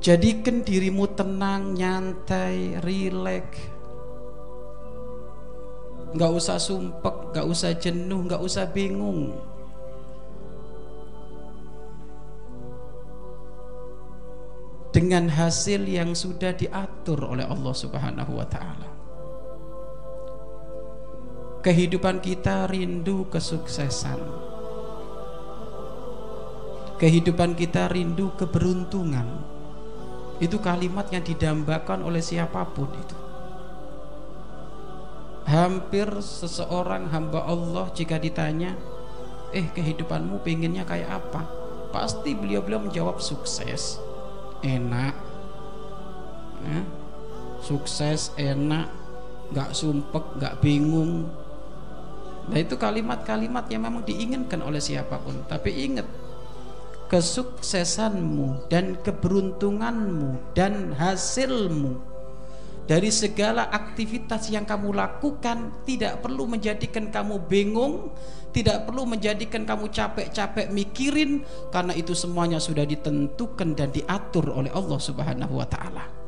Jadikan dirimu tenang, nyantai, rileks. Gak usah sumpek, gak usah jenuh, gak usah bingung. Dengan hasil yang sudah diatur oleh Allah Subhanahu wa taala. Kehidupan kita rindu kesuksesan. Kehidupan kita rindu keberuntungan. Itu kalimat yang didambakan oleh siapa pun itu. Hampir seseorang hamba Allah jika ditanya, "Eh, kehidupanmu pengennya kayak apa?" Pasti beliau-beliau menjawab sukses, enak, ya, sukses, enak, nggak sumpek, nggak bingung. Nah itu kalimat-kalimat yang memang diinginkan oleh siapa pun. Tapi ingat, kesuksesanmu dan keberuntunganmu dan hasilmu dari segala aktivitas yang kamu lakukan tidak perlu menjadikan kamu bingung, tidak perlu menjadikan kamu capek-capek mikirin karena itu semuanya sudah ditentukan dan diatur oleh Allah Subhanahu wa taala.